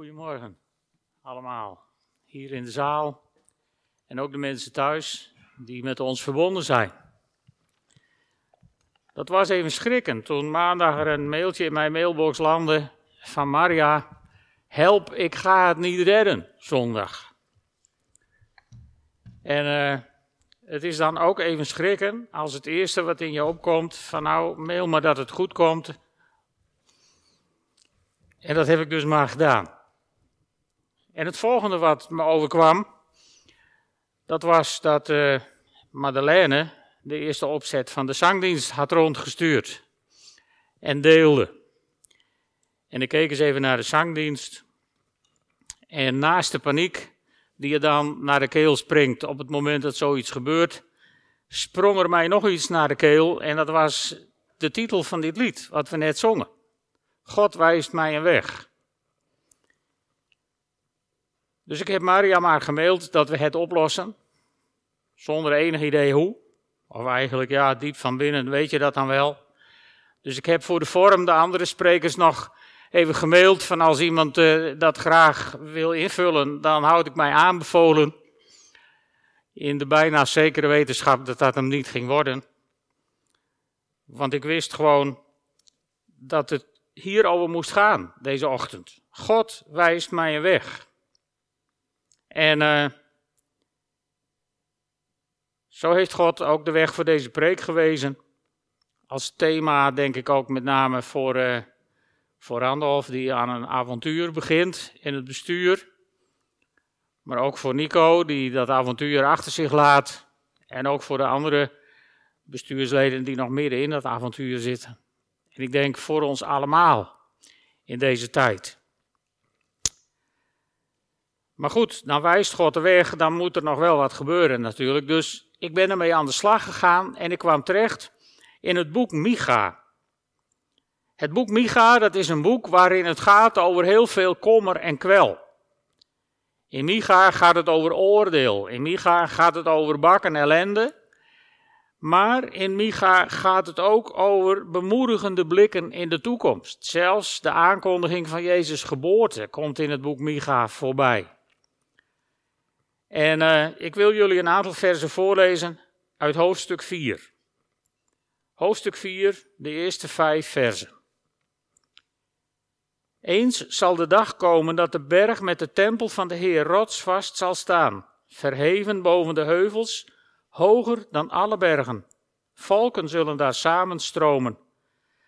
Goedemorgen allemaal, hier in de zaal en ook de mensen thuis die met ons verbonden zijn. Dat was even schrikken toen maandag er een mailtje in mijn mailbox landde van Maria: Help, ik ga het niet redden zondag. En uh, het is dan ook even schrikken als het eerste wat in je opkomt: van nou, mail maar dat het goed komt. En dat heb ik dus maar gedaan. En het volgende wat me overkwam, dat was dat uh, Madeleine de eerste opzet van de zangdienst had rondgestuurd en deelde. En ik keek eens even naar de zangdienst. En naast de paniek die je dan naar de keel springt op het moment dat zoiets gebeurt, sprong er mij nog iets naar de keel. En dat was de titel van dit lied, wat we net zongen. God wijst mij een weg. Dus ik heb Maria maar gemaild dat we het oplossen. Zonder enig idee hoe. Of eigenlijk, ja, diep van binnen weet je dat dan wel. Dus ik heb voor de vorm de andere sprekers nog even gemaild van als iemand uh, dat graag wil invullen, dan houd ik mij aanbevolen. In de bijna zekere wetenschap dat dat hem niet ging worden. Want ik wist gewoon dat het hierover moest gaan deze ochtend. God wijst mij een weg. En uh, zo heeft God ook de weg voor deze preek gewezen. Als thema denk ik ook met name voor, uh, voor Randolph, die aan een avontuur begint in het bestuur. Maar ook voor Nico, die dat avontuur achter zich laat. En ook voor de andere bestuursleden die nog midden in dat avontuur zitten. En ik denk voor ons allemaal in deze tijd. Maar goed, dan wijst God de weg, dan moet er nog wel wat gebeuren natuurlijk. Dus ik ben ermee aan de slag gegaan en ik kwam terecht in het boek Micha. Het boek Micha, dat is een boek waarin het gaat over heel veel kommer en kwel. In Micha gaat het over oordeel. In Micha gaat het over bak en ellende. Maar in Micha gaat het ook over bemoedigende blikken in de toekomst. Zelfs de aankondiging van Jezus' geboorte komt in het boek Micha voorbij. En uh, ik wil jullie een aantal versen voorlezen uit hoofdstuk 4. Hoofdstuk 4, de eerste vijf versen. Eens zal de dag komen dat de berg met de tempel van de Heer rotsvast zal staan, verheven boven de heuvels, hoger dan alle bergen. Volken zullen daar samenstromen.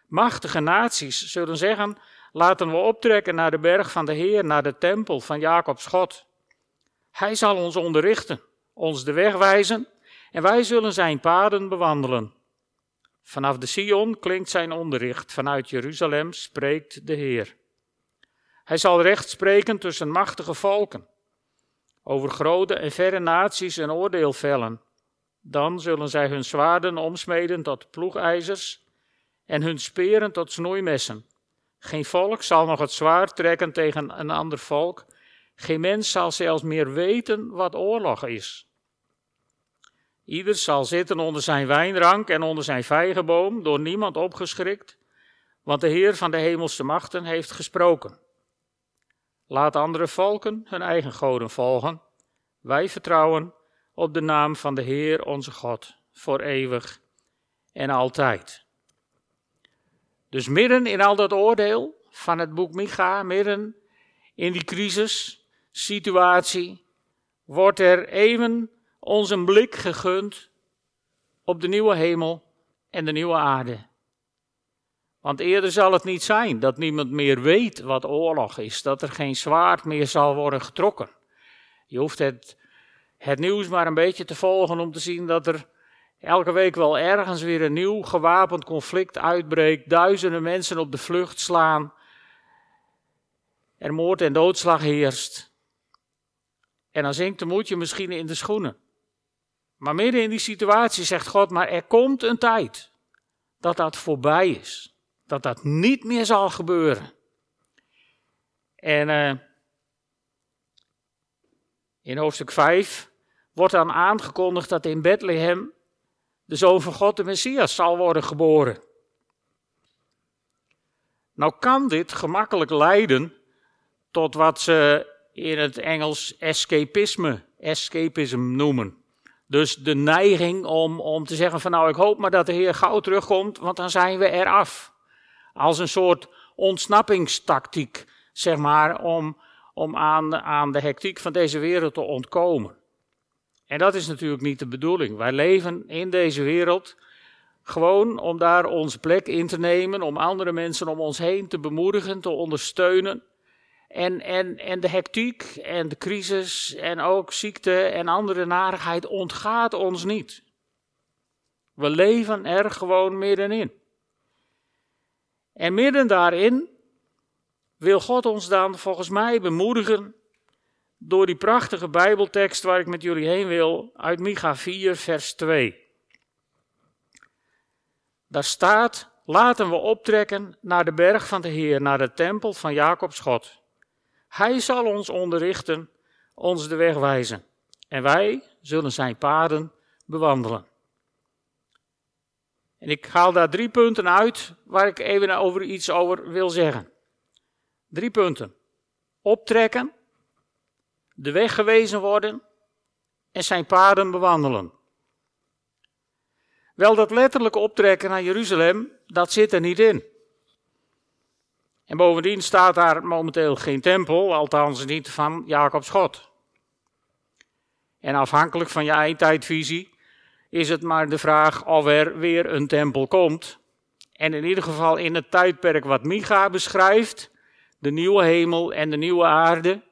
Machtige naties zullen zeggen: laten we optrekken naar de berg van de Heer, naar de tempel van Jacobs God. Hij zal ons onderrichten, ons de weg wijzen en wij zullen zijn paden bewandelen. Vanaf de Sion klinkt zijn onderricht, vanuit Jeruzalem spreekt de Heer. Hij zal recht spreken tussen machtige volken, over grote en verre naties een oordeel vellen. Dan zullen zij hun zwaarden omsmeden tot ploegijzers en hun speren tot snoeimessen. Geen volk zal nog het zwaard trekken tegen een ander volk, geen mens zal zelfs meer weten wat oorlog is. Ieder zal zitten onder zijn wijnrank en onder zijn vijgenboom, door niemand opgeschrikt, want de Heer van de hemelse machten heeft gesproken. Laat andere volken hun eigen goden volgen. Wij vertrouwen op de naam van de Heer onze God, voor eeuwig en altijd. Dus midden in al dat oordeel van het boek Micha, midden in die crisis, situatie wordt er even ons een blik gegund op de nieuwe hemel en de nieuwe aarde. Want eerder zal het niet zijn dat niemand meer weet wat oorlog is, dat er geen zwaard meer zal worden getrokken. Je hoeft het, het nieuws maar een beetje te volgen om te zien dat er elke week wel ergens weer een nieuw gewapend conflict uitbreekt, duizenden mensen op de vlucht slaan, er moord en doodslag heerst. En dan zinkt de moedje misschien in de schoenen. Maar midden in die situatie zegt God, maar er komt een tijd dat dat voorbij is. Dat dat niet meer zal gebeuren. En uh, in hoofdstuk 5 wordt dan aangekondigd dat in Bethlehem de Zoon van God, de Messias, zal worden geboren. Nou kan dit gemakkelijk leiden tot wat ze in het Engels escapisme, escapism noemen. Dus de neiging om, om te zeggen van nou ik hoop maar dat de Heer gauw terugkomt, want dan zijn we eraf. Als een soort ontsnappingstactiek, zeg maar, om, om aan, aan de hectiek van deze wereld te ontkomen. En dat is natuurlijk niet de bedoeling. Wij leven in deze wereld gewoon om daar onze plek in te nemen, om andere mensen om ons heen te bemoedigen, te ondersteunen. En, en, en de hectiek en de crisis en ook ziekte en andere narigheid ontgaat ons niet. We leven er gewoon middenin. En midden daarin wil God ons dan volgens mij bemoedigen door die prachtige Bijbeltekst waar ik met jullie heen wil, uit Micha 4, vers 2. Daar staat: Laten we optrekken naar de berg van de Heer, naar de tempel van Jacobs God. Hij zal ons onderrichten, ons de weg wijzen. En wij zullen zijn paden bewandelen. En ik haal daar drie punten uit waar ik even over iets over wil zeggen. Drie punten. Optrekken, de weg gewezen worden en zijn paden bewandelen. Wel, dat letterlijke optrekken naar Jeruzalem, dat zit er niet in. En bovendien staat daar momenteel geen tempel, althans niet van Jacobs God. En afhankelijk van je eindtijdvisie is het maar de vraag of er weer een tempel komt. En in ieder geval in het tijdperk wat Micha beschrijft, de nieuwe hemel en de nieuwe aarde,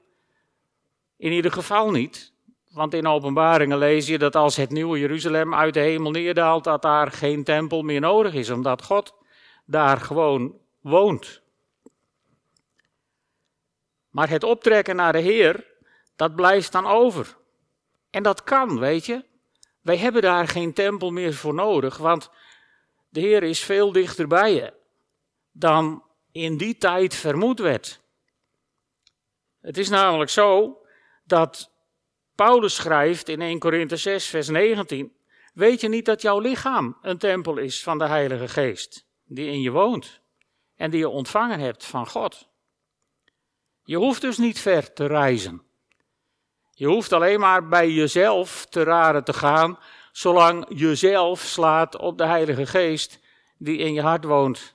in ieder geval niet. Want in openbaringen lees je dat als het nieuwe Jeruzalem uit de hemel neerdaalt, dat daar geen tempel meer nodig is, omdat God daar gewoon woont. Maar het optrekken naar de Heer, dat blijft dan over. En dat kan, weet je. Wij hebben daar geen tempel meer voor nodig, want de Heer is veel dichterbij je dan in die tijd vermoed werd. Het is namelijk zo dat Paulus schrijft in 1 Korinthe 6, vers 19: Weet je niet dat jouw lichaam een tempel is van de Heilige Geest, die in je woont en die je ontvangen hebt van God? Je hoeft dus niet ver te reizen. Je hoeft alleen maar bij jezelf te raden te gaan, zolang jezelf slaat op de Heilige Geest die in je hart woont.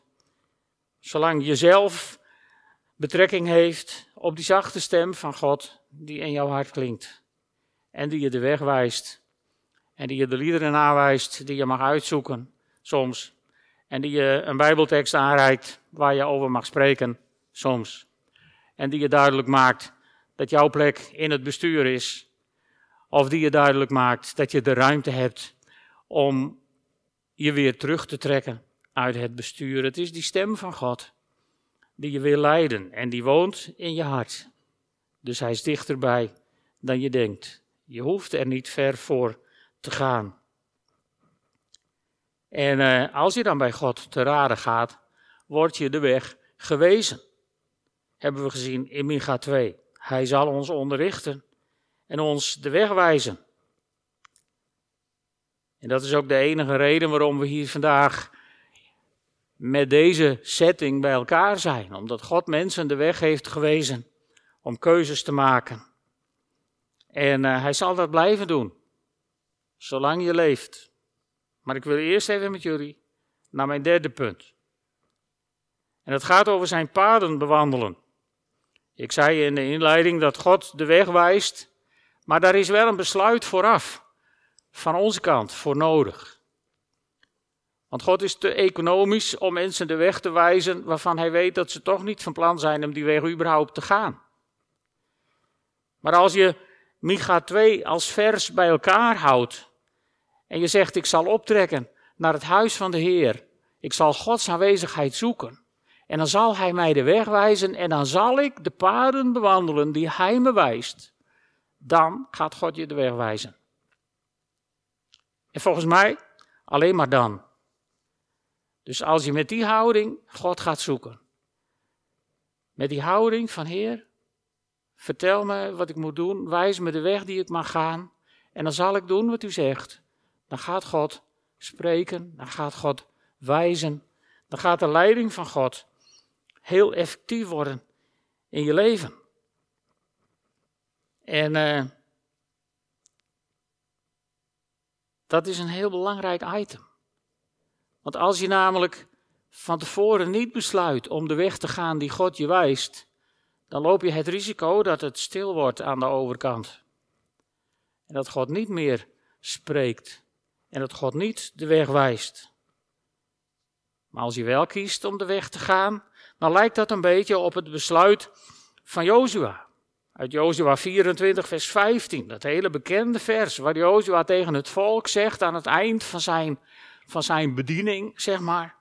Zolang jezelf betrekking heeft op die zachte stem van God die in jouw hart klinkt. En die je de weg wijst. En die je de liederen aanwijst die je mag uitzoeken soms. En die je een Bijbeltekst aanreikt waar je over mag spreken soms. En die je duidelijk maakt dat jouw plek in het bestuur is. Of die je duidelijk maakt dat je de ruimte hebt om je weer terug te trekken uit het bestuur. Het is die stem van God die je wil leiden en die woont in je hart. Dus hij is dichterbij dan je denkt. Je hoeft er niet ver voor te gaan. En uh, als je dan bij God te raden gaat, wordt je de weg gewezen. Hebben we gezien in Micha 2. Hij zal ons onderrichten en ons de weg wijzen. En dat is ook de enige reden waarom we hier vandaag met deze setting bij elkaar zijn. Omdat God mensen de weg heeft gewezen om keuzes te maken. En uh, hij zal dat blijven doen, zolang je leeft. Maar ik wil eerst even met jullie naar mijn derde punt. En het gaat over zijn paden bewandelen. Ik zei in de inleiding dat God de weg wijst, maar daar is wel een besluit vooraf, van onze kant, voor nodig. Want God is te economisch om mensen de weg te wijzen waarvan hij weet dat ze toch niet van plan zijn om die weg überhaupt te gaan. Maar als je Micha 2 als vers bij elkaar houdt en je zegt ik zal optrekken naar het huis van de Heer, ik zal Gods aanwezigheid zoeken en dan zal Hij mij de weg wijzen en dan zal ik de paden bewandelen die Hij me wijst, dan gaat God je de weg wijzen. En volgens mij alleen maar dan. Dus als je met die houding God gaat zoeken, met die houding van Heer, Vertel me wat ik moet doen, wijs me de weg die ik mag gaan en dan zal ik doen wat u zegt. Dan gaat God spreken, dan gaat God wijzen, dan gaat de leiding van God heel effectief worden in je leven. En uh, dat is een heel belangrijk item. Want als je namelijk van tevoren niet besluit om de weg te gaan die God je wijst, dan loop je het risico dat het stil wordt aan de overkant. En dat God niet meer spreekt en dat God niet de weg wijst. Maar als je wel kiest om de weg te gaan, dan lijkt dat een beetje op het besluit van Jozua. Uit Jozua 24, vers 15, dat hele bekende vers, waar Jozua tegen het volk zegt aan het eind van zijn, van zijn bediening, zeg maar.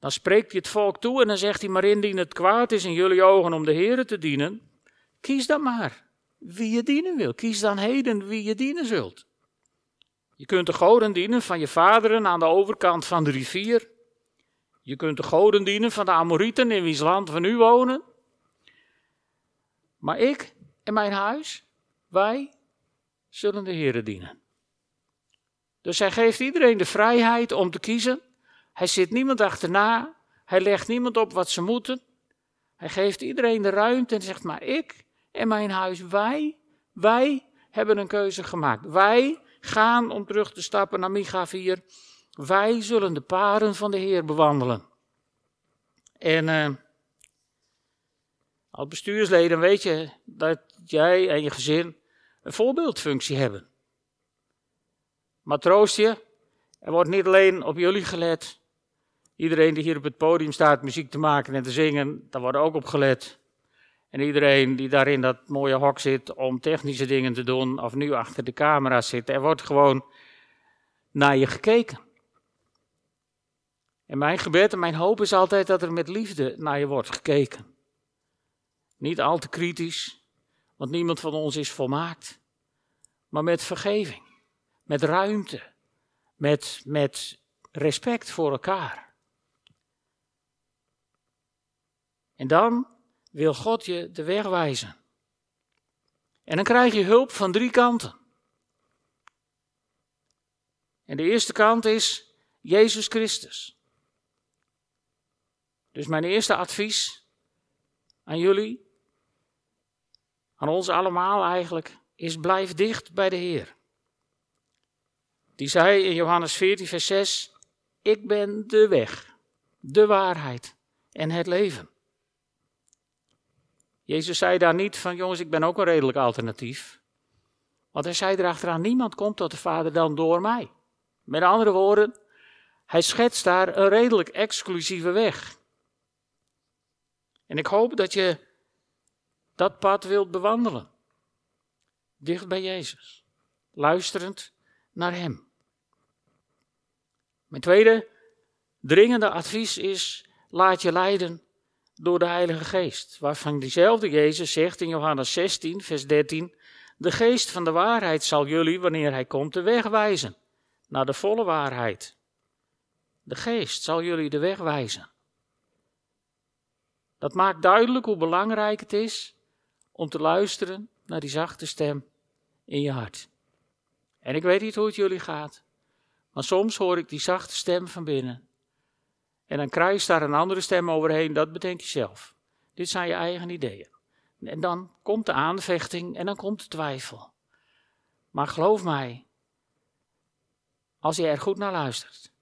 Dan spreekt hij het volk toe en dan zegt hij, maar indien het kwaad is in jullie ogen om de Heer te dienen, kies dan maar wie je dienen wil. Kies dan heden wie je dienen zult. Je kunt de goden dienen van je vaderen aan de overkant van de rivier. Je kunt de goden dienen van de Amorieten in wiens land we nu wonen. Maar ik en mijn huis, wij zullen de Heeren dienen. Dus hij geeft iedereen de vrijheid om te kiezen. Hij zit niemand achterna. Hij legt niemand op wat ze moeten. Hij geeft iedereen de ruimte en zegt: Maar ik en mijn huis, wij, wij hebben een keuze gemaakt. Wij gaan om terug te stappen naar Micha 4. Wij zullen de paden van de Heer bewandelen. En uh, als bestuursleden weet je dat jij en je gezin een voorbeeldfunctie hebben. Maar troost je, er wordt niet alleen op jullie gelet. Iedereen die hier op het podium staat muziek te maken en te zingen, daar wordt ook op gelet. En iedereen die daar in dat mooie hok zit om technische dingen te doen, of nu achter de camera zit, er wordt gewoon naar je gekeken. En mijn gebed en mijn hoop is altijd dat er met liefde naar je wordt gekeken. Niet al te kritisch, want niemand van ons is volmaakt. Maar met vergeving, met ruimte, met, met respect voor elkaar. En dan wil God je de weg wijzen. En dan krijg je hulp van drie kanten. En de eerste kant is Jezus Christus. Dus mijn eerste advies aan jullie, aan ons allemaal eigenlijk, is blijf dicht bij de Heer. Die zei in Johannes 14, vers 6, ik ben de weg, de waarheid en het leven. Jezus zei daar niet van, jongens, ik ben ook een redelijk alternatief. Want hij zei erachteraan, niemand komt tot de Vader dan door mij. Met andere woorden, hij schetst daar een redelijk exclusieve weg. En ik hoop dat je dat pad wilt bewandelen. Dicht bij Jezus. Luisterend naar Hem. Mijn tweede dringende advies is: laat je leiden door de Heilige Geest. Waarvan diezelfde Jezus zegt in Johannes 16, vers 13: De Geest van de waarheid zal jullie, wanneer Hij komt, de weg wijzen naar de volle waarheid. De Geest zal jullie de weg wijzen. Dat maakt duidelijk hoe belangrijk het is om te luisteren naar die zachte stem in je hart. En ik weet niet hoe het jullie gaat, maar soms hoor ik die zachte stem van binnen. En dan kruist daar een andere stem overheen, dat bedenk je zelf. Dit zijn je eigen ideeën. En dan komt de aanvechting en dan komt de twijfel. Maar geloof mij, als je er goed naar luistert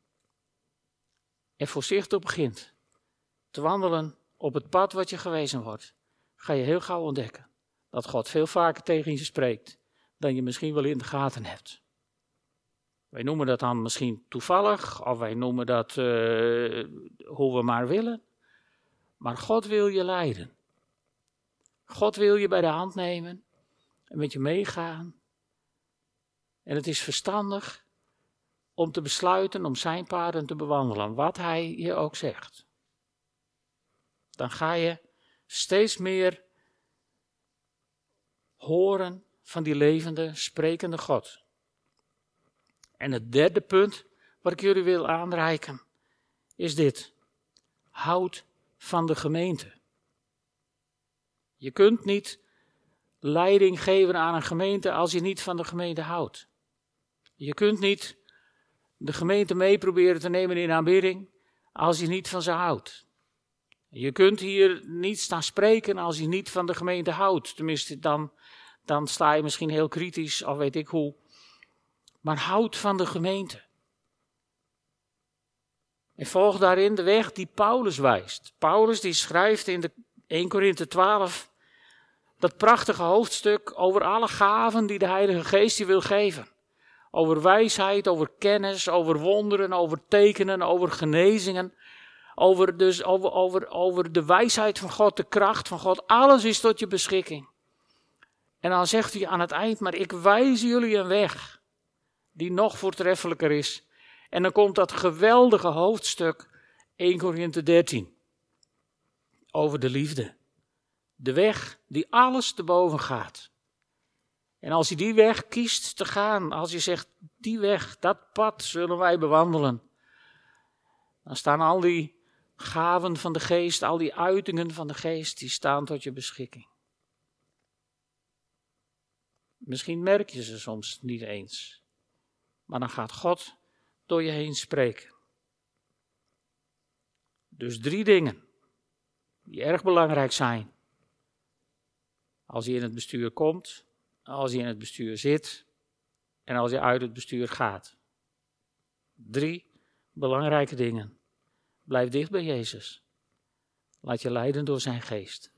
en voorzichtig begint te wandelen op het pad wat je gewezen wordt, ga je heel gauw ontdekken dat God veel vaker tegen je spreekt dan je misschien wel in de gaten hebt. Wij noemen dat dan misschien toevallig, of wij noemen dat uh, hoe we maar willen. Maar God wil je leiden. God wil je bij de hand nemen en met je meegaan. En het is verstandig om te besluiten om zijn paden te bewandelen, wat hij je ook zegt. Dan ga je steeds meer horen van die levende, sprekende God. En het derde punt wat ik jullie wil aanreiken is dit. Houd van de gemeente. Je kunt niet leiding geven aan een gemeente als je niet van de gemeente houdt. Je kunt niet de gemeente mee proberen te nemen in aanbidding als je niet van ze houdt. Je kunt hier niet staan spreken als je niet van de gemeente houdt. Tenminste, dan, dan sta je misschien heel kritisch of weet ik hoe. Maar houd van de gemeente. En volg daarin de weg die Paulus wijst. Paulus die schrijft in de 1 Korinthe 12 dat prachtige hoofdstuk over alle gaven die de Heilige Geest je wil geven. Over wijsheid, over kennis, over wonderen, over tekenen, over genezingen. Over, dus over, over, over de wijsheid van God, de kracht van God. Alles is tot je beschikking. En dan zegt hij aan het eind, maar ik wijs jullie een weg die nog voortreffelijker is. En dan komt dat geweldige hoofdstuk 1 Korinthe 13 over de liefde. De weg die alles te boven gaat. En als je die weg kiest te gaan, als je zegt, die weg, dat pad zullen wij bewandelen, dan staan al die gaven van de geest, al die uitingen van de geest, die staan tot je beschikking. Misschien merk je ze soms niet eens, maar dan gaat God door je heen spreken. Dus drie dingen die erg belangrijk zijn. Als je in het bestuur komt, als je in het bestuur zit en als je uit het bestuur gaat. Drie belangrijke dingen. Blijf dicht bij Jezus. Laat je leiden door zijn geest.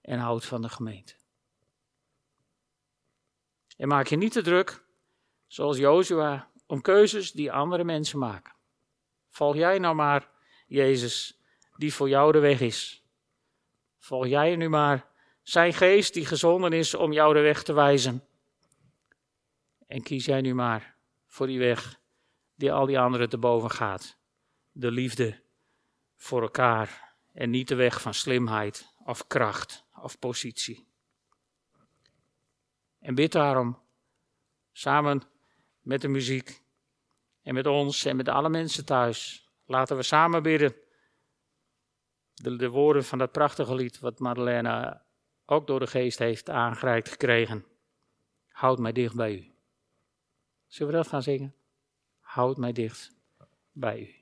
En houd van de gemeente. En maak je niet te druk, zoals Jozua, om keuzes die andere mensen maken. Volg jij nou maar Jezus, die voor jou de weg is. Volg jij nu maar zijn geest die gezonden is om jou de weg te wijzen. En kies jij nu maar voor die weg die al die anderen te boven gaat. De liefde voor elkaar en niet de weg van slimheid of kracht of positie. En bid daarom samen met de muziek en met ons en met alle mensen thuis. Laten we samen bidden. De, de woorden van dat prachtige lied wat Madeleine ook door de geest heeft aangereikt gekregen. Houd mij dicht bij u. Zullen we dat gaan zingen? Houd mij dicht bij u.